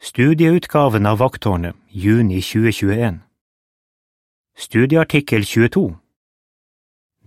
Studieutgaven av Vakttårnet, juni 2021 Studieartikkel 22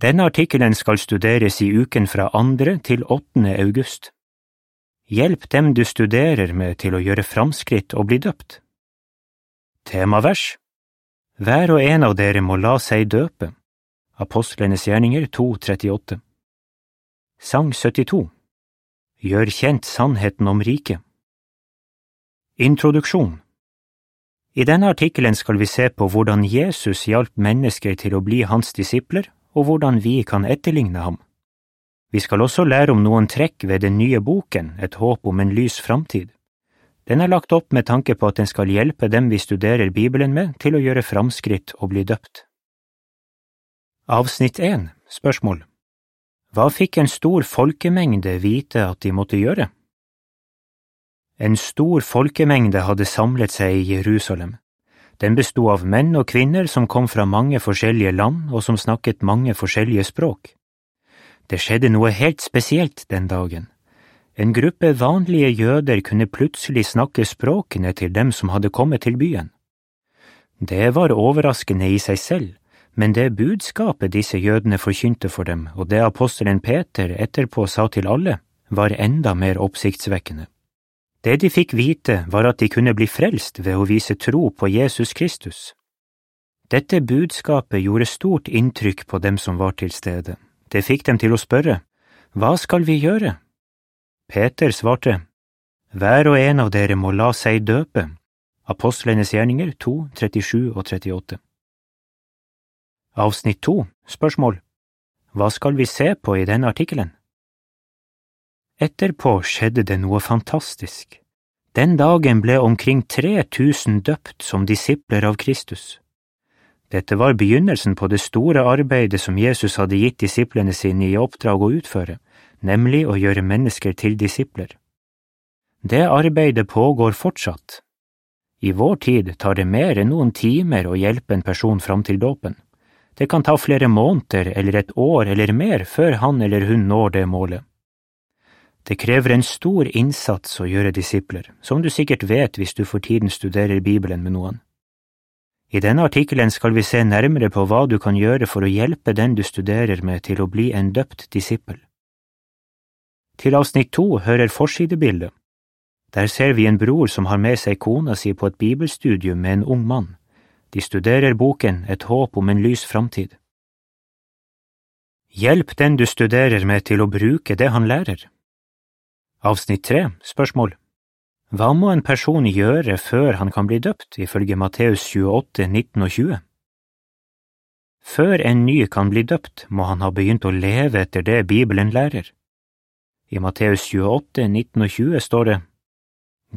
Denne artikkelen skal studeres i uken fra 2. til 8. august. Hjelp dem du studerer med til å gjøre framskritt og bli døpt. Temavers Hver og en av dere må la seg døpe. Apostlenes gjerninger 2.38 Sang 72 Gjør kjent sannheten om riket. Introduksjon I denne artikkelen skal vi se på hvordan Jesus hjalp mennesker til å bli hans disipler, og hvordan vi kan etterligne ham. Vi skal også lære om noen trekk ved den nye boken Et håp om en lys framtid. Den er lagt opp med tanke på at den skal hjelpe dem vi studerer Bibelen med, til å gjøre framskritt og bli døpt. Avsnitt 1 Spørsmål Hva fikk en stor folkemengde vite at de måtte gjøre? En stor folkemengde hadde samlet seg i Jerusalem. Den besto av menn og kvinner som kom fra mange forskjellige land og som snakket mange forskjellige språk. Det skjedde noe helt spesielt den dagen. En gruppe vanlige jøder kunne plutselig snakke språkene til dem som hadde kommet til byen. Det var overraskende i seg selv, men det budskapet disse jødene forkynte for dem, og det apostelen Peter etterpå sa til alle, var enda mer oppsiktsvekkende. Det de fikk vite, var at de kunne bli frelst ved å vise tro på Jesus Kristus. Dette budskapet gjorde stort inntrykk på dem som var til stede. Det fikk dem til å spørre, Hva skal vi gjøre? Peter svarte, Hver og en av dere må la seg døpe. Apostlenes gjerninger 2, 37 og 38. Avsnitt 2 Spørsmål Hva skal vi se på i denne artikkelen? Etterpå skjedde det noe fantastisk. Den dagen ble omkring 3000 døpt som disipler av Kristus. Dette var begynnelsen på det store arbeidet som Jesus hadde gitt disiplene sine i oppdrag å utføre, nemlig å gjøre mennesker til disipler. Det arbeidet pågår fortsatt. I vår tid tar det mer enn noen timer å hjelpe en person fram til dåpen. Det kan ta flere måneder eller et år eller mer før han eller hun når det målet. Det krever en stor innsats å gjøre disipler, som du sikkert vet hvis du for tiden studerer Bibelen med noen. I denne artikkelen skal vi se nærmere på hva du kan gjøre for å hjelpe den du studerer med til å bli en døpt disippel. Til avsnitt to hører forsidebildet. Der ser vi en bror som har med seg kona si på et bibelstudium med en ung mann. De studerer boken Et håp om en lys framtid. Hjelp den du studerer med til å bruke det han lærer. Avsnitt tre Spørsmål Hva må en person gjøre før han kan bli døpt, ifølge Matteus 28, 19 og 20? Før en ny kan bli døpt, må han ha begynt å leve etter det Bibelen lærer. I Matteus 28, 19 og 20 står det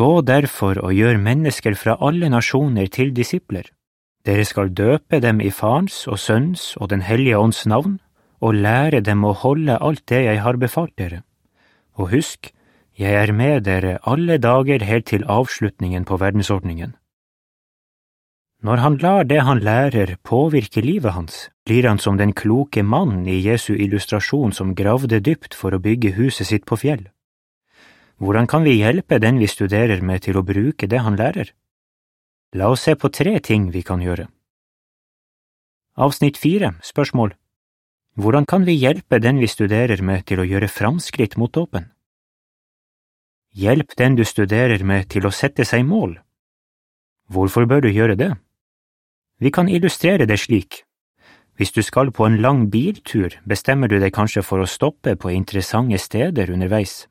Gå derfor og gjør mennesker fra alle nasjoner til disipler. Dere skal døpe dem i Farens og Sønns og Den hellige ånds navn, og lære dem å holde alt det jeg har befalt dere. Og husk, jeg er med dere alle dager helt til avslutningen på verdensordningen. Når han lar det han lærer påvirke livet hans, blir han som den kloke mannen i Jesu illustrasjon som gravde dypt for å bygge huset sitt på fjell. Hvordan kan vi hjelpe den vi studerer med til å bruke det han lærer? La oss se på tre ting vi kan gjøre. Avsnitt fire, spørsmål Hvordan kan vi hjelpe den vi studerer med til å gjøre framskritt mot dåpen? Hjelp den du studerer med til å sette seg mål. Hvorfor bør du gjøre det? Vi kan illustrere det slik. Hvis du skal på en lang biltur, bestemmer du deg kanskje for å stoppe på interessante steder underveis.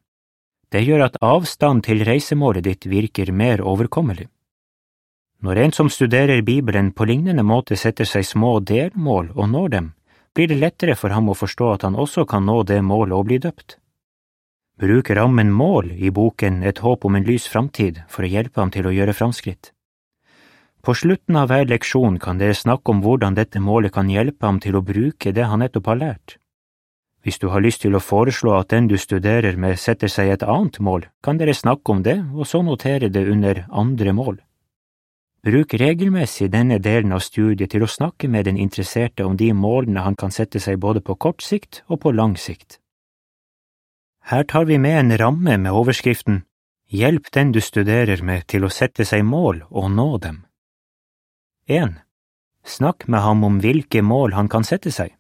Det gjør at avstand til reisemålet ditt virker mer overkommelig. Når en som studerer Bibelen på lignende måte setter seg små delmål og når dem, blir det lettere for ham å forstå at han også kan nå det målet og bli døpt bruker rammen mål i boken Et håp om en lys framtid for å hjelpe ham til å gjøre framskritt. På slutten av hver leksjon kan dere snakke om hvordan dette målet kan hjelpe ham til å bruke det han nettopp har lært. Hvis du har lyst til å foreslå at den du studerer med setter seg et annet mål, kan dere snakke om det og så notere det under andre mål. Bruk regelmessig denne delen av studiet til å snakke med den interesserte om de målene han kan sette seg både på kort sikt og på lang sikt. Her tar vi med en ramme med overskriften Hjelp den du studerer med til å sette seg mål og nå dem. 1. Snakk med ham om hvilke mål han kan sette seg.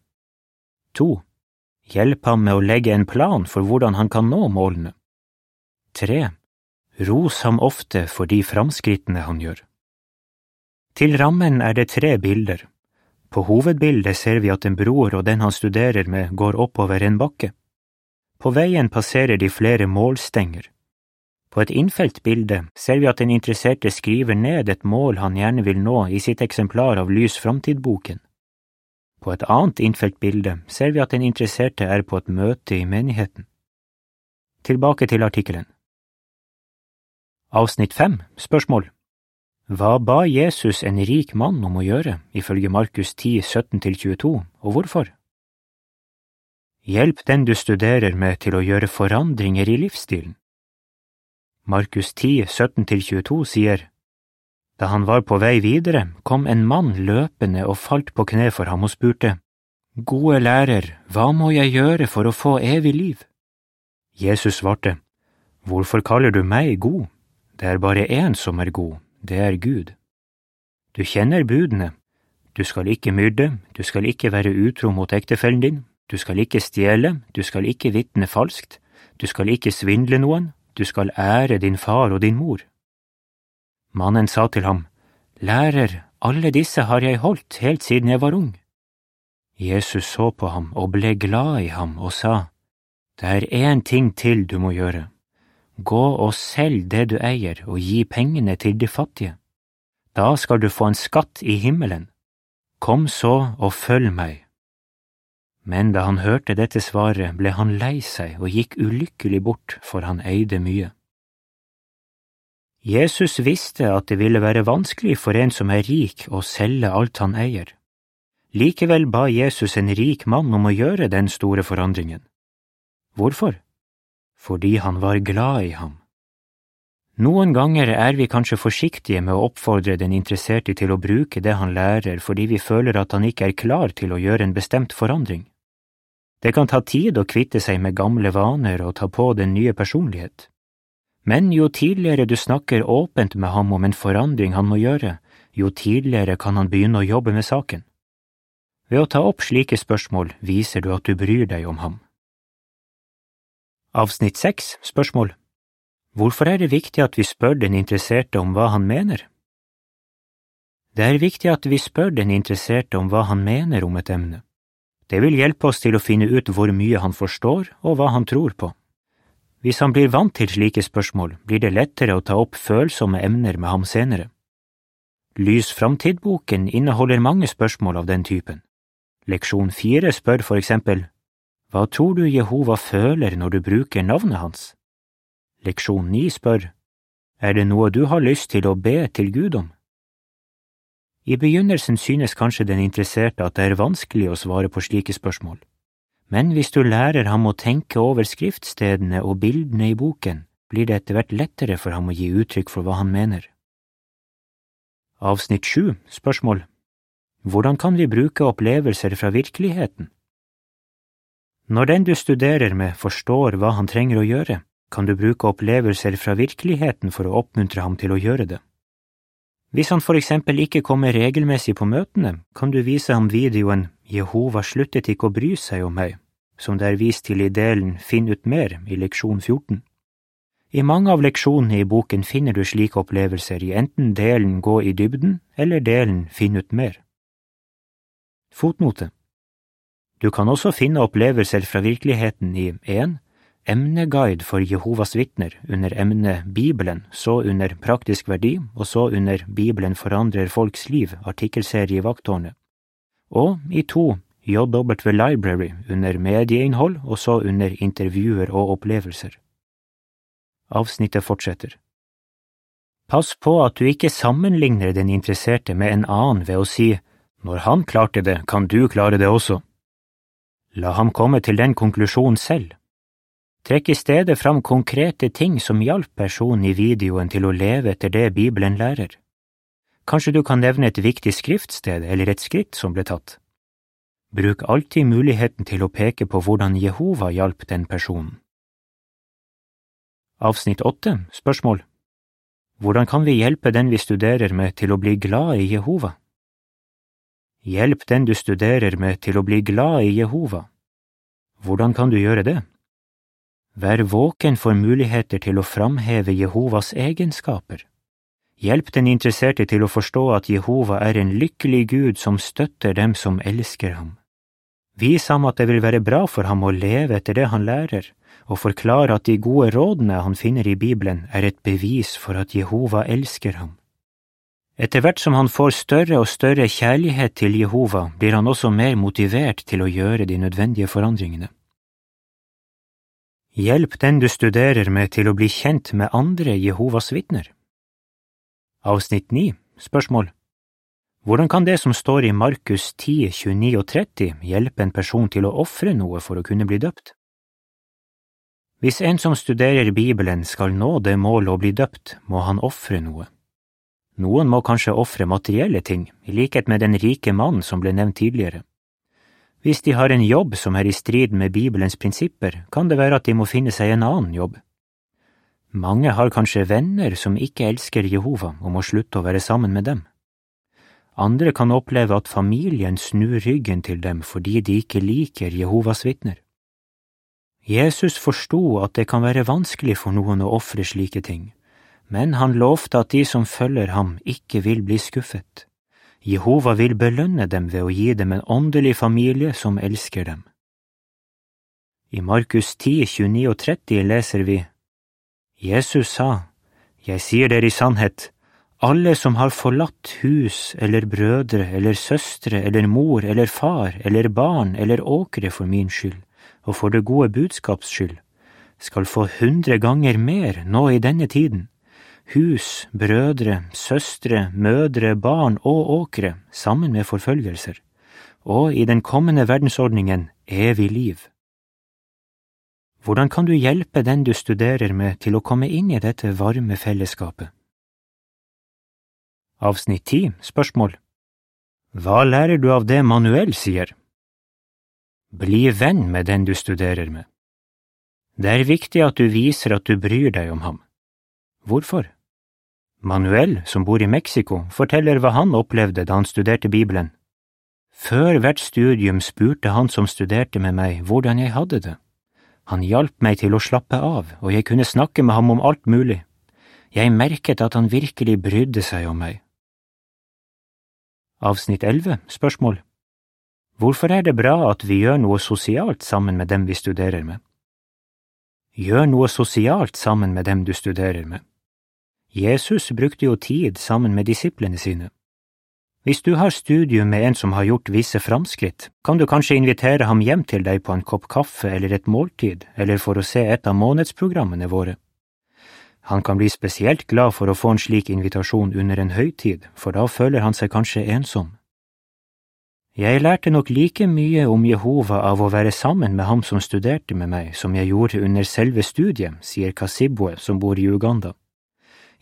2. Hjelp ham med å legge en plan for hvordan han kan nå målene. 3. Ros ham ofte for de framskrittene han gjør. Til rammen er det tre bilder. På hovedbildet ser vi at en bror og den han studerer med, går oppover en bakke. På veien passerer de flere målstenger. På et innfelt bilde ser vi at den interesserte skriver ned et mål han gjerne vil nå i sitt eksemplar av Lys framtid-boken. På et annet innfelt bilde ser vi at den interesserte er på et møte i menigheten. Tilbake til artikkelen. Avsnitt fem, spørsmål. Hva ba Jesus en rik mann om å gjøre, ifølge Markus 10, 17–22, og hvorfor? Hjelp den du studerer med til å gjøre forandringer i livsstilen. Markus 10, 17–22 sier, Da han var på vei videre, kom en mann løpende og falt på kne for ham og spurte, Gode lærer, hva må jeg gjøre for å få evig liv? Jesus svarte, Hvorfor kaller du meg god? Det er bare én som er god, det er Gud. Du kjenner budene, du skal ikke myrde, du skal ikke være utro mot ektefellen din, du skal ikke stjele, du skal ikke vitne falskt, du skal ikke svindle noen, du skal ære din far og din mor. Mannen sa til ham, Lærer, alle disse har jeg holdt helt siden jeg var ung. Jesus så på ham og ble glad i ham og sa, Det er én ting til du må gjøre. Gå og selg det du eier og gi pengene til de fattige. Da skal du få en skatt i himmelen. Kom så og følg meg. Men da han hørte dette svaret, ble han lei seg og gikk ulykkelig bort, for han eide mye. Jesus visste at det ville være vanskelig for en som er rik å selge alt han eier. Likevel ba Jesus en rik mann om å gjøre den store forandringen. Hvorfor? Fordi han var glad i ham. Noen ganger er vi kanskje forsiktige med å oppfordre den interesserte til å bruke det han lærer fordi vi føler at han ikke er klar til å gjøre en bestemt forandring. Det kan ta tid å kvitte seg med gamle vaner og ta på den nye personlighet. Men jo tidligere du snakker åpent med ham om en forandring han må gjøre, jo tidligere kan han begynne å jobbe med saken. Ved å ta opp slike spørsmål viser du at du bryr deg om ham. Avsnitt seks, spørsmål Hvorfor er det viktig at vi spør den interesserte om hva han mener? Det er viktig at vi spør den interesserte om hva han mener om et emne. Det vil hjelpe oss til å finne ut hvor mye han forstår og hva han tror på. Hvis han blir vant til slike spørsmål, blir det lettere å ta opp følsomme emner med ham senere. Lys framtid-boken inneholder mange spørsmål av den typen. Leksjon fire spør for eksempel Hva tror du Jehova føler når du bruker navnet hans? Leksjon ni spør Er det noe du har lyst til å be til Gud om? I begynnelsen synes kanskje den interesserte at det er vanskelig å svare på slike spørsmål, men hvis du lærer ham å tenke over skriftstedene og bildene i boken, blir det etter hvert lettere for ham å gi uttrykk for hva han mener. Avsnitt sju, spørsmål Hvordan kan vi bruke opplevelser fra virkeligheten? Når den du studerer med, forstår hva han trenger å gjøre, kan du bruke opplevelser fra virkeligheten for å oppmuntre ham til å gjøre det. Hvis han for eksempel ikke kommer regelmessig på møtene, kan du vise ham videoen Jehova sluttet ikke å bry seg om meg, som det er vist til i delen Finn ut mer i leksjon 14. I mange av leksjonene i boken finner du slike opplevelser i enten delen Gå i dybden eller delen Finn ut mer. Fotnote Du kan også finne opplevelser fra virkeligheten i 1 emneguide for Jehovas vitner under emnet Bibelen, så under Praktisk verdi og så under Bibelen forandrer folks liv, artikkelserie i Vakttårnet, og i to JW Library under medieinnhold og så under intervjuer og opplevelser. Avsnittet fortsetter. Pass på at du ikke sammenligner den interesserte med en annen ved å si når han klarte det, kan du klare det også. La ham komme til den konklusjonen selv. Trekk i stedet fram konkrete ting som hjalp personen i videoen til å leve etter det Bibelen lærer. Kanskje du kan nevne et viktig skriftsted eller et skritt som ble tatt. Bruk alltid muligheten til å peke på hvordan Jehova hjalp den personen. Avsnitt åtte, spørsmål Hvordan kan vi hjelpe den vi studerer med til å bli glad i Jehova? Hjelp den du studerer med til å bli glad i Jehova. Hvordan kan du gjøre det? Vær våken for muligheter til å framheve Jehovas egenskaper. Hjelp den interesserte til å forstå at Jehova er en lykkelig Gud som støtter dem som elsker ham. Vis ham at det vil være bra for ham å leve etter det han lærer, og forklare at de gode rådene han finner i Bibelen, er et bevis for at Jehova elsker ham. Etter hvert som han får større og større kjærlighet til Jehova, blir han også mer motivert til å gjøre de nødvendige forandringene. Hjelp den du studerer med til å bli kjent med andre Jehovas vitner. Avsnitt 9 Spørsmål Hvordan kan det som står i Markus 10, 29 og 30 hjelpe en person til å ofre noe for å kunne bli døpt? Hvis en som studerer Bibelen skal nå det målet å bli døpt, må han ofre noe. Noen må kanskje ofre materielle ting, i likhet med den rike mannen som ble nevnt tidligere. Hvis de har en jobb som er i strid med Bibelens prinsipper, kan det være at de må finne seg en annen jobb. Mange har kanskje venner som ikke elsker Jehova og må slutte å være sammen med dem. Andre kan oppleve at familien snur ryggen til dem fordi de ikke liker Jehovas vitner. Jesus forsto at det kan være vanskelig for noen å ofre slike ting, men han lovte at de som følger ham, ikke vil bli skuffet. Jehova vil belønne dem ved å gi dem en åndelig familie som elsker dem. I Markus 10, 29 og 30 leser vi, Jesus sa, Jeg sier dere i sannhet, alle som har forlatt hus eller brødre eller søstre eller mor eller far eller barn eller åkre for min skyld, og for det gode budskaps skyld, skal få hundre ganger mer nå i denne tiden, hus, brødre, søstre, mødre, barn og åkre, sammen med forfølgelser, og i den kommende verdensordningen evig liv. Hvordan kan du hjelpe den du studerer med til å komme inn i dette varme fellesskapet? Avsnitt 10 Spørsmål Hva lærer du av det Manuel sier? Bli venn med den du studerer med. Det er viktig at du viser at du bryr deg om ham. Hvorfor? Manuel, som bor i Mexico, forteller hva han opplevde da han studerte Bibelen. Før hvert studium spurte han som studerte med meg hvordan jeg hadde det. Han hjalp meg til å slappe av, og jeg kunne snakke med ham om alt mulig. Jeg merket at han virkelig brydde seg om meg. Avsnitt 11 Spørsmål Hvorfor er det bra at vi gjør noe sosialt sammen med dem vi studerer med? Gjør noe sosialt sammen med dem du studerer med. Jesus brukte jo tid sammen med disiplene sine. Hvis du har studium med en som har gjort visse framskritt, kan du kanskje invitere ham hjem til deg på en kopp kaffe eller et måltid, eller for å se et av månedsprogrammene våre. Han kan bli spesielt glad for å få en slik invitasjon under en høytid, for da føler han seg kanskje ensom. Jeg lærte nok like mye om Jehova av å være sammen med ham som studerte med meg, som jeg gjorde under selve studiet, sier Kasibwe, som bor i Uganda.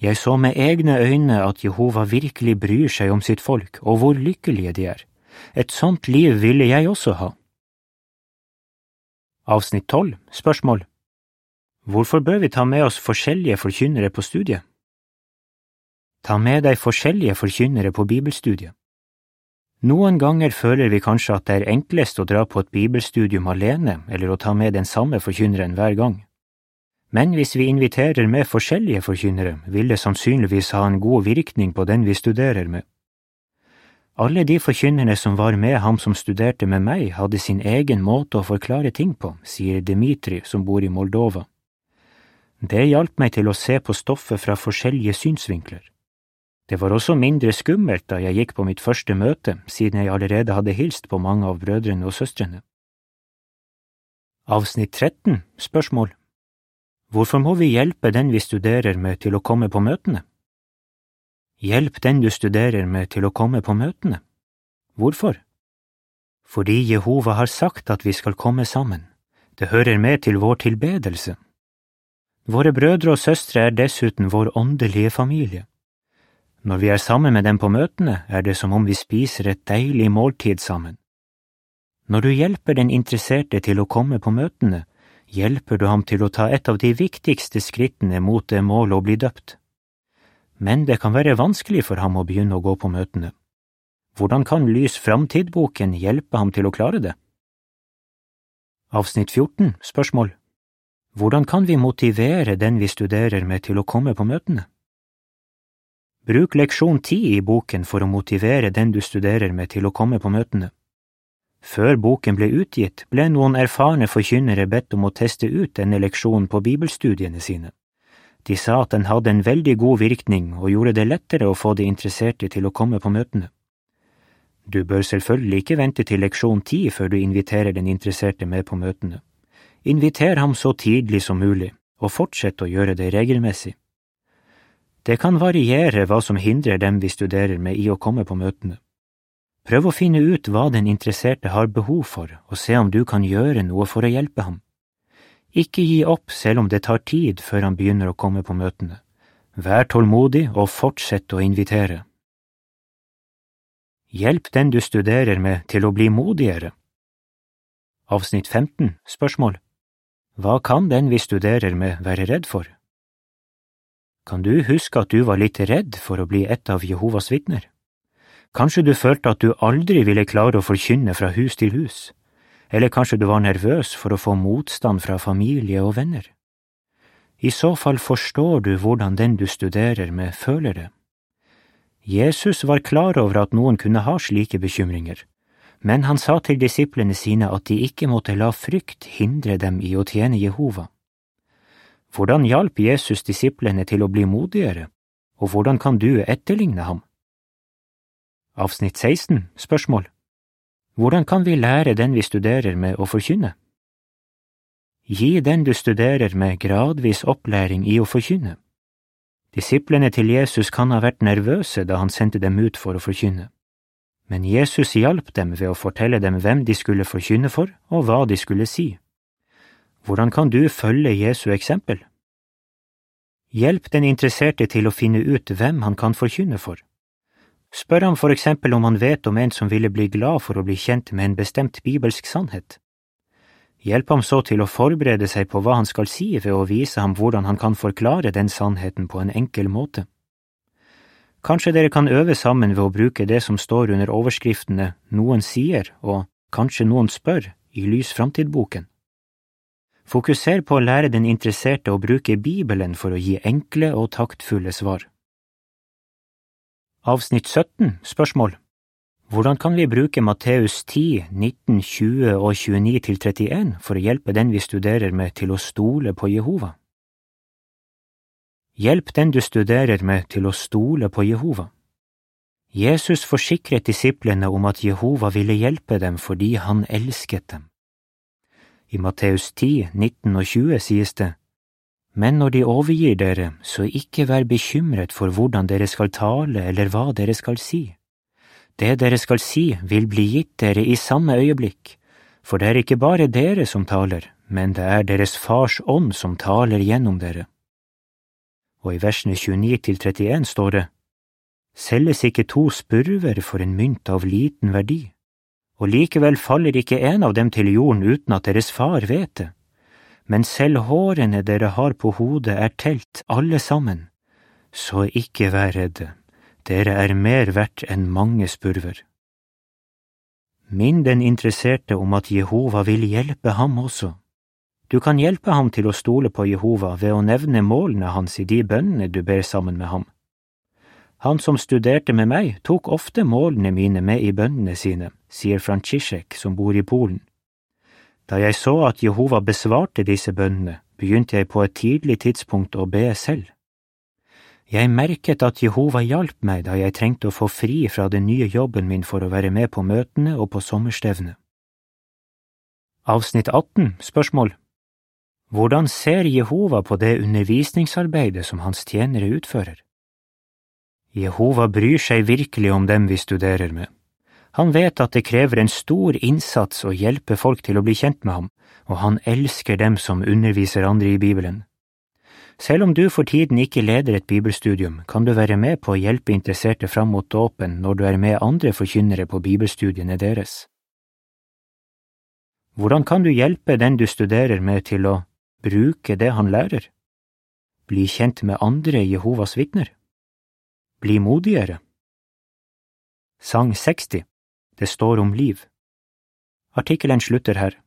Jeg så med egne øyne at Jehova virkelig bryr seg om sitt folk og hvor lykkelige de er. Et sånt liv ville jeg også ha. Avsnitt 12 Spørsmål Hvorfor bør vi ta med oss forskjellige forkynnere på studiet? Ta med deg forskjellige forkynnere på bibelstudiet. Noen ganger føler vi kanskje at det er enklest å dra på et bibelstudium alene eller å ta med den samme forkynneren hver gang. Men hvis vi inviterer med forskjellige forkynnere, vil det sannsynligvis ha en god virkning på den vi studerer med. Alle de forkynnerne som var med ham som studerte med meg, hadde sin egen måte å forklare ting på, sier Dmitri, som bor i Moldova. Det hjalp meg til å se på stoffet fra forskjellige synsvinkler. Det var også mindre skummelt da jeg gikk på mitt første møte, siden jeg allerede hadde hilst på mange av brødrene og søstrene. Avsnitt 13 Spørsmål Hvorfor må vi hjelpe den vi studerer med til å komme på møtene? Hjelp den du studerer med til å komme på møtene. Hvorfor? Fordi Jehova har sagt at vi skal komme sammen. Det hører med til vår tilbedelse. Våre brødre og søstre er dessuten vår åndelige familie. Når vi er sammen med dem på møtene, er det som om vi spiser et deilig måltid sammen. Når du hjelper den interesserte til å komme på møtene, hjelper du ham til å ta et av de viktigste skrittene mot det målet å bli døpt. Men det kan være vanskelig for ham å begynne å gå på møtene. Hvordan kan Lys framtid-boken hjelpe ham til å klare det? Avsnitt 14 Spørsmål Hvordan kan vi motivere den vi studerer med til å komme på møtene? Bruk leksjon ti i boken for å motivere den du studerer med til å komme på møtene. Før boken ble utgitt, ble noen erfarne forkynnere bedt om å teste ut denne leksjonen på bibelstudiene sine. De sa at den hadde en veldig god virkning og gjorde det lettere å få de interesserte til å komme på møtene. Du bør selvfølgelig ikke vente til leksjon ti før du inviterer den interesserte med på møtene. Inviter ham så tidlig som mulig, og fortsett å gjøre det regelmessig. Det kan variere hva som hindrer dem vi studerer med i å komme på møtene. Prøv å finne ut hva den interesserte har behov for, og se om du kan gjøre noe for å hjelpe ham. Ikke gi opp selv om det tar tid før han begynner å komme på møtene. Vær tålmodig og fortsett å invitere. Hjelp den du studerer med til å bli modigere. Avsnitt 15 Spørsmål Hva kan den vi studerer med være redd for? Kan du huske at du var litt redd for å bli et av Jehovas vitner? Kanskje du følte at du aldri ville klare å forkynne fra hus til hus, eller kanskje du var nervøs for å få motstand fra familie og venner. I så fall forstår du hvordan den du studerer med, føler det. Jesus var klar over at noen kunne ha slike bekymringer, men han sa til disiplene sine at de ikke måtte la frykt hindre dem i å tjene Jehova. Hvordan hjalp Jesus disiplene til å bli modigere, og hvordan kan du etterligne ham? Avsnitt 16 Spørsmål Hvordan kan vi lære den vi studerer med å forkynne? Gi den du studerer med gradvis opplæring i å forkynne. Disiplene til Jesus kan ha vært nervøse da han sendte dem ut for å forkynne, men Jesus hjalp dem ved å fortelle dem hvem de skulle forkynne for og hva de skulle si. Hvordan kan du følge Jesu eksempel? Hjelp den interesserte til å finne ut hvem han kan forkynne for. Spør ham for eksempel om han vet om en som ville bli glad for å bli kjent med en bestemt bibelsk sannhet. Hjelp ham så til å forberede seg på hva han skal si ved å vise ham hvordan han kan forklare den sannheten på en enkel måte. Kanskje dere kan øve sammen ved å bruke det som står under overskriftene Noen sier og Kanskje noen spør i Lys framtid-boken. Fokuser på å lære den interesserte å bruke Bibelen for å gi enkle og taktfulle svar. Avsnitt 17 Spørsmål Hvordan kan vi bruke Matteus 10, 19, 20 og 29 til 31 for å hjelpe den vi studerer med til å stole på Jehova? Hjelp den du studerer med til å stole på Jehova. Jesus forsikret disiplene om at Jehova ville hjelpe dem fordi han elsket dem. I Matteus 10, 19 og 20 sies det, men når de overgir dere, så ikke vær bekymret for hvordan dere skal tale eller hva dere skal si. Det dere skal si, vil bli gitt dere i samme øyeblikk, for det er ikke bare dere som taler, men det er deres Fars ånd som taler gjennom dere. Og i versene 29 til 31 står det, Selges ikke to spurver for en mynt av liten verdi, og likevel faller ikke en av dem til jorden uten at deres far vet det men selv hårene dere har på hodet er telt, alle sammen. Så ikke vær redde, dere er mer verdt enn mange spurver. Minn den interesserte om at Jehova vil hjelpe ham også. Du kan hjelpe ham til å stole på Jehova ved å nevne målene hans i de bønnene du ber sammen med ham. Han som studerte med meg, tok ofte målene mine med i bønnene sine, sier Franciszek som bor i Polen. Da jeg så at Jehova besvarte disse bønnene, begynte jeg på et tidlig tidspunkt å be selv. Jeg merket at Jehova hjalp meg da jeg trengte å få fri fra den nye jobben min for å være med på møtene og på sommerstevnet. Avsnitt 18 Spørsmål Hvordan ser Jehova på det undervisningsarbeidet som hans tjenere utfører? Jehova bryr seg virkelig om dem vi studerer med. Han vet at det krever en stor innsats å hjelpe folk til å bli kjent med ham, og han elsker dem som underviser andre i Bibelen. Selv om du for tiden ikke leder et bibelstudium, kan du være med på å hjelpe interesserte fram mot dåpen når du er med andre forkynnere på bibelstudiene deres. Hvordan kan du hjelpe den du studerer med til å bruke det han lærer? Bli kjent med andre Jehovas vitner. Bli modigere. Sang 60 Det står om liv. Artikkelen slutter her.